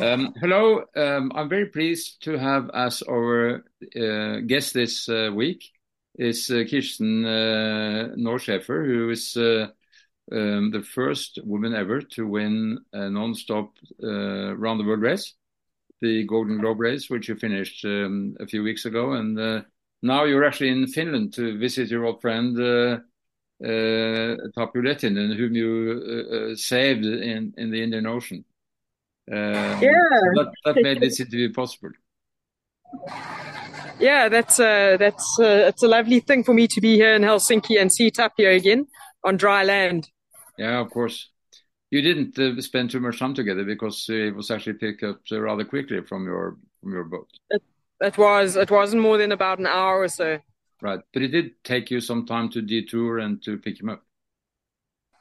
Um, hello, um, I'm very pleased to have as our uh, guest this uh, week is uh, Kirsten uh, who is uh, um, the first woman ever to win a non-stop uh, round the world race, the Golden Globe race, which you finished um, a few weeks ago, and uh, now you're actually in Finland to visit your old friend uh, Lehtinen, whom you saved in in the Indian Ocean. Um, yeah, so that, that made this interview possible. Yeah, that's uh, that's uh, it's a lovely thing for me to be here in Helsinki and see Tapio again on dry land. Yeah, of course. You didn't uh, spend too much time together because it was actually picked up rather quickly from your from your boat. It, it was. It wasn't more than about an hour or so. Right, but it did take you some time to detour and to pick him up.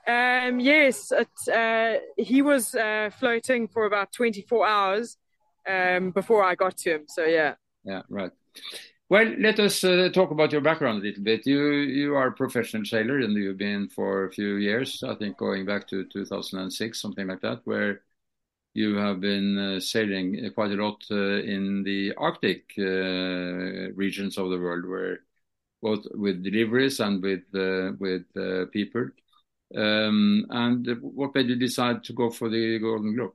Um, yes, it, uh, he was uh, floating for about 24 hours um, before I got to him. So yeah. Yeah, right. Well, let us uh, talk about your background a little bit. You you are a professional sailor, and you've been for a few years. I think going back to 2006, something like that, where you have been uh, sailing quite a lot uh, in the Arctic uh, regions of the world, where both with deliveries and with with people. Um, and what made you decide to go for the Golden Globe?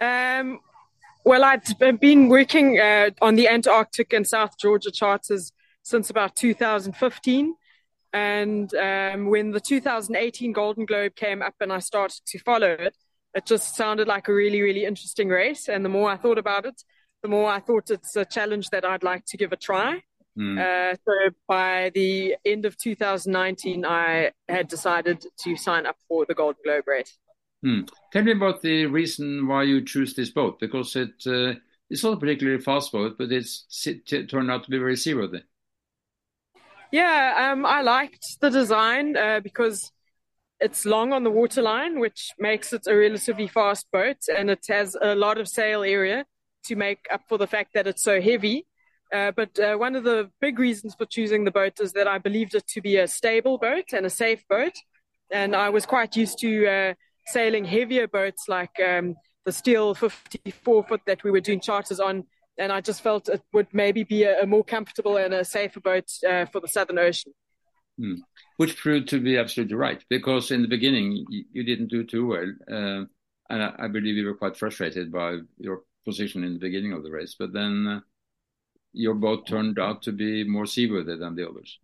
Um, well, I'd been working uh, on the Antarctic and South Georgia charters since about 2015. And um, when the 2018 Golden Globe came up and I started to follow it, it just sounded like a really, really interesting race. And the more I thought about it, the more I thought it's a challenge that I'd like to give a try. Mm. Uh, so by the end of 2019, I had decided to sign up for the Golden Globe race. Hmm. Tell me about the reason why you choose this boat because it uh, it's not a particularly fast boat, but it's it turned out to be very seaworthy. Yeah, um, I liked the design uh, because it's long on the waterline, which makes it a relatively fast boat, and it has a lot of sail area to make up for the fact that it's so heavy. Uh, but uh, one of the big reasons for choosing the boat is that I believed it to be a stable boat and a safe boat. And I was quite used to uh, sailing heavier boats like um, the steel 54 foot that we were doing charters on. And I just felt it would maybe be a, a more comfortable and a safer boat uh, for the Southern Ocean. Hmm. Which proved to be absolutely right, because in the beginning you, you didn't do too well. Uh, and I, I, believe you were quite frustrated by your position in the beginning of the race. But then your boat turned out to be more seaworthy than the others.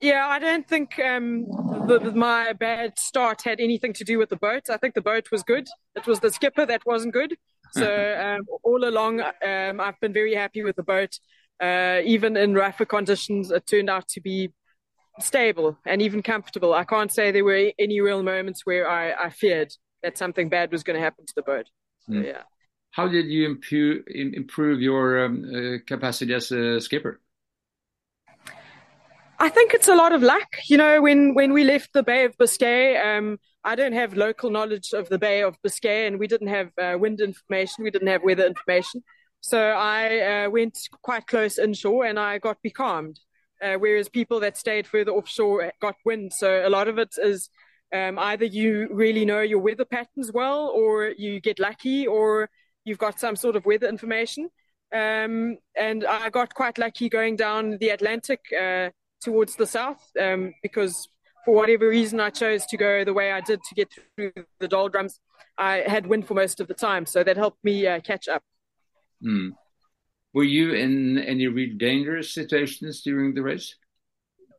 Yeah, I don't think um, the, my bad start had anything to do with the boat. I think the boat was good. It was the skipper that wasn't good. So um, all along, um, I've been very happy with the boat. Uh, even in rougher conditions, it turned out to be stable and even comfortable. I can't say there were any real moments where I, I feared that something bad was going to happen to the boat. So, mm. yeah. How did you improve, improve your um, uh, capacity as a skipper? I think it's a lot of luck. You know, when when we left the Bay of Biscay, um, I don't have local knowledge of the Bay of Biscay, and we didn't have uh, wind information. We didn't have weather information. So I uh, went quite close inshore, and I got becalmed. Uh, whereas people that stayed further offshore got wind. So a lot of it is um, either you really know your weather patterns well, or you get lucky, or you've got some sort of weather information. Um, and I got quite lucky going down the Atlantic uh, towards the south um, because for whatever reason I chose to go the way I did to get through the doldrums. I had wind for most of the time, so that helped me uh, catch up. Mm. Were you in any real dangerous situations during the race?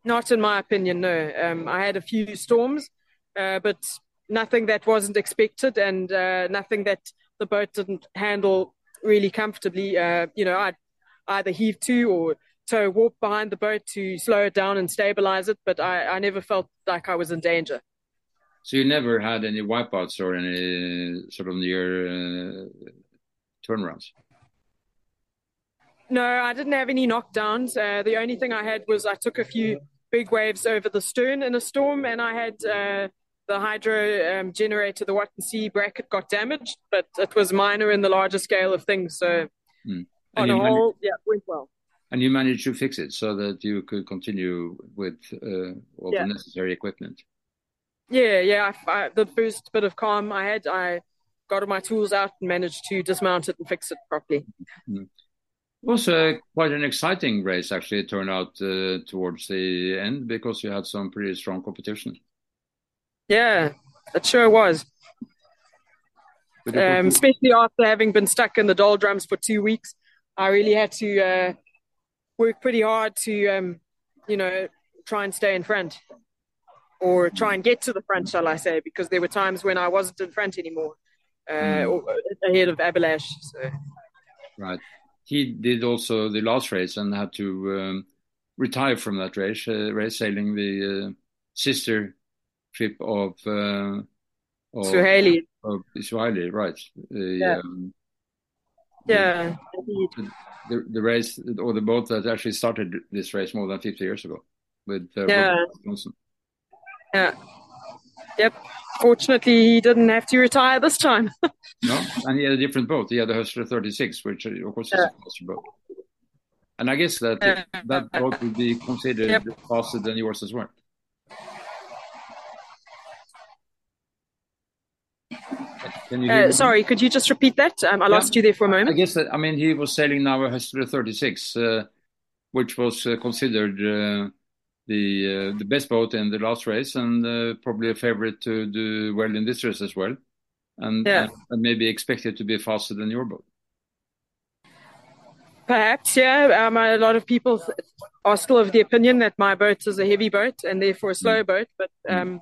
Not in my opinion, no. Um, I had a few storms, uh, but nothing that wasn't expected and uh, nothing that the boat didn't handle really comfortably. Uh, you know, I'd either heave to or tow warp behind the boat to slow it down and stabilize it, but I, I never felt like I was in danger. So you never had any wipeouts or any sort of near uh, turnarounds? No, I didn't have any knockdowns. Uh, the only thing I had was I took a few big waves over the stern in a storm, and I had uh, the hydro um, generator, the Watt&Sea bracket got damaged, but it was minor in the larger scale of things. So mm. on a whole, yeah, went well. And you managed to fix it so that you could continue with uh, all yeah. the necessary equipment. Yeah, yeah. I, I, the first bit of calm I had, I got all my tools out and managed to dismount it and fix it properly. Mm. It was uh, quite an exciting race, actually, it turned out uh, towards the end because you had some pretty strong competition. Yeah, it sure was. Um, especially after having been stuck in the doldrums for two weeks, I really had to uh, work pretty hard to, um, you know, try and stay in front or try and get to the front, shall I say, because there were times when I wasn't in front anymore, uh, mm. ahead of Abhilash. So. Right. He did also the last race and had to um, retire from that race, uh, race sailing the uh, sister trip of, uh, of Suhaili of Israeli, right? yeah. Um, yeah. The, the, the, race or the boat that actually started this race more than 50 years ago with uh, yeah. Johnson. Yeah. Yep. Fortunately, he didn't have to retire this time. no, and he had a different boat. He had the Rustler 36, which of course yeah. is a faster boat. And I guess that uh, that boat would be considered yep. faster than yours as well. Uh, sorry, could you just repeat that? Um, I yeah, lost you there for a moment. I guess that, I mean, he was sailing now a Rustler 36, uh, which was uh, considered uh, the uh, the best boat in the last race and uh, probably a favorite to do well in this race as well. And, yeah. and maybe expected to be faster than your boat. Perhaps, yeah. Um, a lot of people are still of the opinion that my boat is a heavy boat and therefore a slow mm. boat. But mm. um, mm.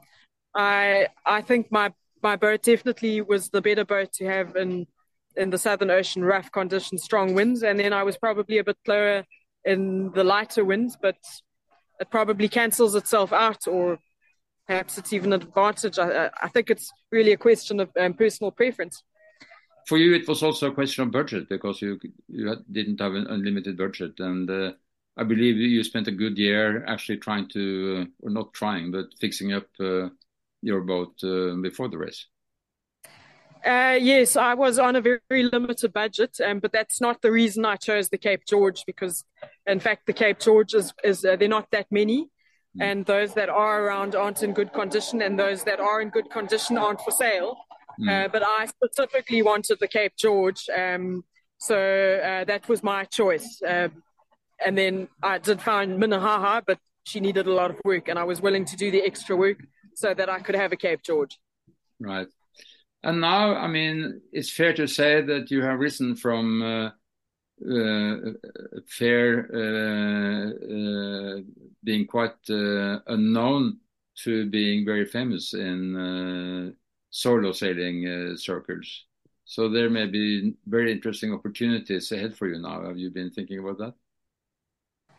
I I think my my boat definitely was the better boat to have in in the Southern Ocean, rough conditions, strong winds, and then I was probably a bit slower in the lighter winds, but it probably cancels itself out, or perhaps it's even an advantage. I, I think it's really a question of um, personal preference. For you, it was also a question of budget because you you didn't have an unlimited budget, and uh, I believe you spent a good year actually trying to, uh, or not trying, but fixing up uh, your boat uh, before the race? Uh, yes, I was on a very, very limited budget, um, but that's not the reason I chose the Cape George because, in fact, the Cape George is, is uh, they're not that many, mm. and those that are around aren't in good condition, and those that are in good condition aren't for sale. Mm. Uh, but I specifically wanted the Cape George, um, so uh, that was my choice. Um, and then I did find Minnehaha, but she needed a lot of work, and I was willing to do the extra work so that I could have a Cape George. Right. And now, I mean, it's fair to say that you have risen from uh, uh, fair uh, uh being quite uh, unknown to being very famous in uh, solo sailing circles. So there may be very interesting opportunities ahead for you now. Have you been thinking about that?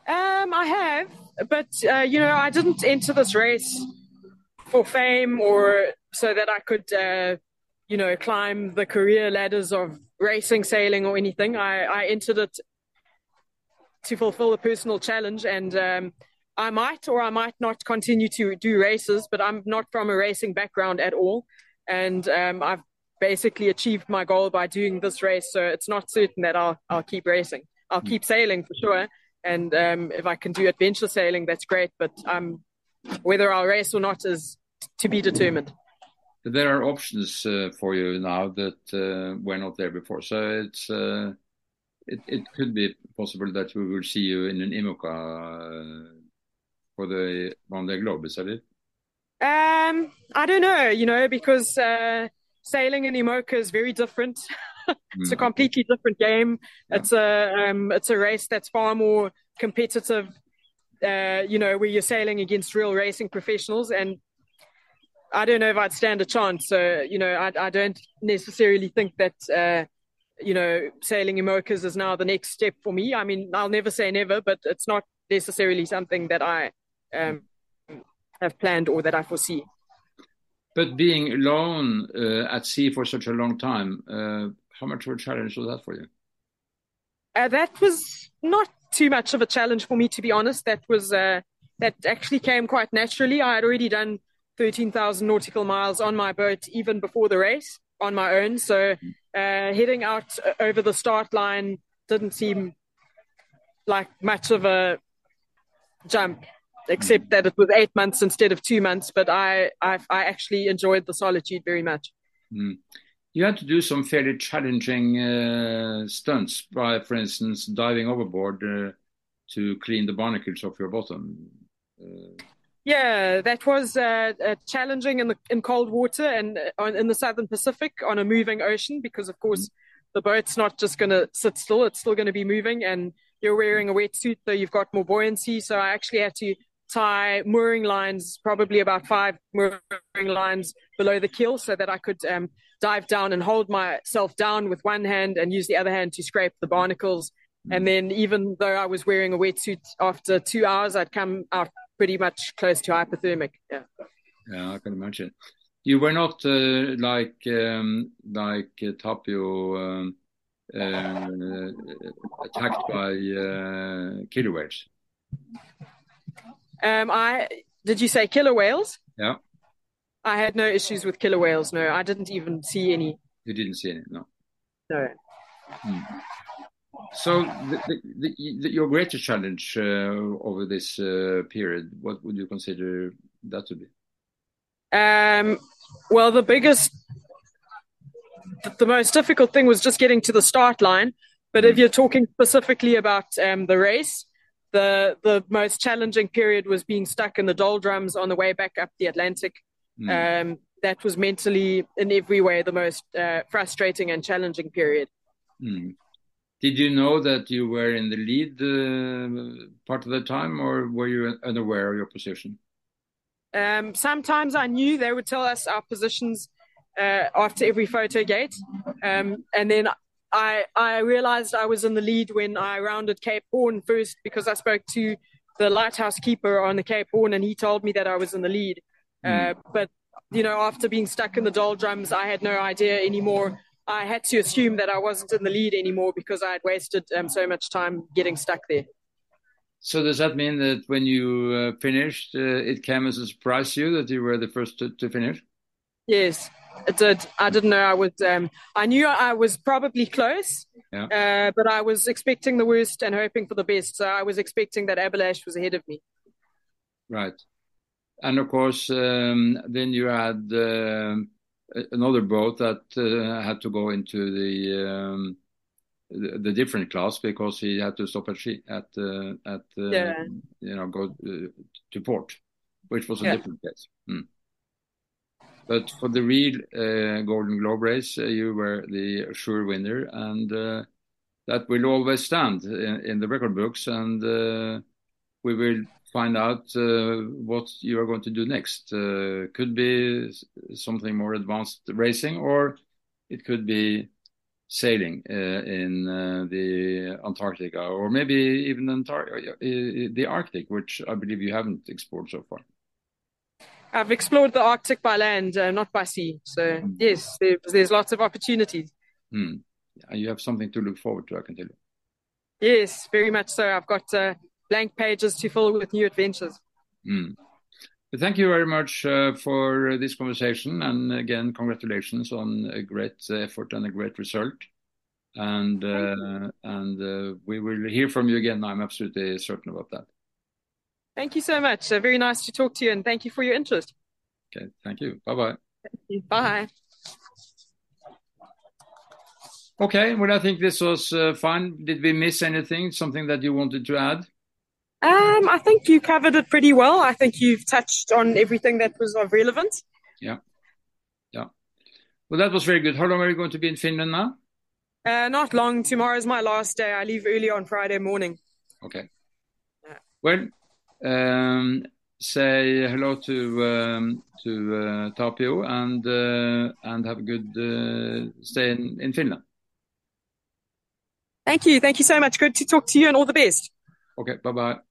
Um, I have, but you know, I didn't enter this race for fame or so that I could, uh, you know, climb the career ladders of racing, sailing, or anything. I, I entered it to fulfill a personal challenge, and um, I might or I might not continue to do races, but I'm not from a racing background at all, and um, I've basically achieved my goal by doing this race. So it's not certain that I'll I'll keep racing. I'll keep sailing for sure, and um, if I can do adventure sailing, that's great. But I'm whether I'll race or not is to be determined. There are options uh, for you now that uh, were not there before. So it's uh, it, it could be possible that we will see you in an IMOCA uh, for the Vendée Globe, is that it? Um, I don't know, you know, because uh, sailing in IMOCA is very different. it's mm. a completely different game. Yeah. It's a um, it's a race that's far more competitive uh, you know, where you're sailing against real racing professionals. And I don't know if I'd stand a chance. So, you know, I, I don't necessarily think that, uh, you know, sailing IMOCAs is now the next step for me. I mean, I'll never say never, but it's not necessarily something that I um, have planned or that I foresee. But being alone uh, at sea for such a long time, uh, how much of a challenge was that for you? Uh, that was not too much of a challenge for me, to be honest. That was uh, that actually came quite naturally. I had already done 13,000 nautical miles on my boat even before the race on my own. So uh, heading out uh, over the start line didn't seem like much of a jump, except that it was eight months instead of two months. But I, I, I actually enjoyed the solitude very much. Mm. You had to do some fairly challenging uh, stunts by, for instance, diving overboard uh, to clean the barnacles off your bottom. Uh, yeah, that was uh, uh, challenging in the in cold water and on, in the southern Pacific on a moving ocean because, of course, mm-hmm. the boat's not just going to sit still; it's still going to be moving, and you're wearing a wetsuit, so you've got more buoyancy. So I actually had to tie mooring lines, probably about five mooring lines below the keel, so that I could um, dive down and hold myself down with one hand and use the other hand to scrape the barnacles. And then, even though I was wearing a wetsuit, after two hours, I'd come out pretty much close to hypothermic. Yeah. Yeah, I can imagine. You were not uh, like um, like uh, Tapio um, uh, attacked by uh, killer whales. Um, I did you say killer whales? Yeah. I had no issues with killer whales. No, I didn't even see any. You didn't see any, no. No. Hmm. So, the, the, the, your greatest challenge uh, over this uh, period, what would you consider that to be? Um, well, the biggest, the most difficult thing was just getting to the start line. But mm. if hmm. you're talking specifically about um, the race, the the most challenging period was being stuck in the doldrums on the way back up the Atlantic. Mm. Um, that was mentally, in every way, the most uh, frustrating and challenging period. Mm. Did you know that you were in the lead uh, part of the time, or were you unaware of your position? Um, sometimes I knew they would tell us our positions uh, after every photo gate, um, and then I I realized I was in the lead when I rounded Cape Horn first because I spoke to the lighthouse keeper on the Cape Horn, and he told me that I was in the lead. Uh, but you know, after being stuck in the doldrums, I had no idea anymore. I had to assume that I wasn't in the lead anymore because I had wasted um, so much time getting stuck there. So does that mean that when you uh, finished, uh, it came as a surprise to you that you were the first to, to finish? Yes, it did. I didn't know I would. Um, I knew I was probably close, yeah. uh, but I was expecting the worst and hoping for the best. So I was expecting that Abhilash was ahead of me. Right and of course, um, then you had uh, another boat that uh, had to go into the, um, the, the different class because he had to stop at at uh, at yeah. you know go uh, to port, which was a yeah. different case. Hmm. But for the real uh, Golden Globe race, uh, you were the sure winner, and that will always stand in, in the record books, and we will find out uh, what you are going to do next. Uh, could be something more advanced racing, or it could be sailing uh, in uh, the Antarctica, or maybe even Antar uh, the Arctic, which I believe you haven't explored so far. I've explored the Arctic by land, uh, not by sea. So yes, there, there's lots of opportunities. Mm. You have something to look forward to, I can tell you. Yes, very much so. I've got blank pages to fill with new adventures. Mm. Thank you very much uh, for this conversation. And again, congratulations on a great effort and a great result. And uh, and uh, we will hear from you again. I'm absolutely certain about that. Thank you so much. Uh, very nice to talk to you, and thank you for your interest. Okay, thank you. Bye bye. Bye. Okay, well, I think this was uh, fine. Did we miss anything? Something that you wanted to add? Um, I think you covered it pretty well. I think you've touched on everything that was of relevance. Yeah. Yeah. Well, that was very good. How long are you going to be in Finland now? Uh, not long. Tomorrow is my last day. I leave early on Friday morning. Okay. Yeah. Well, um, say hello to um, to uh, Tapio and uh, and have a good uh, stay in, in Finland. Thank you. Thank you so much. Good to talk to you and all the best. Okay. Bye bye.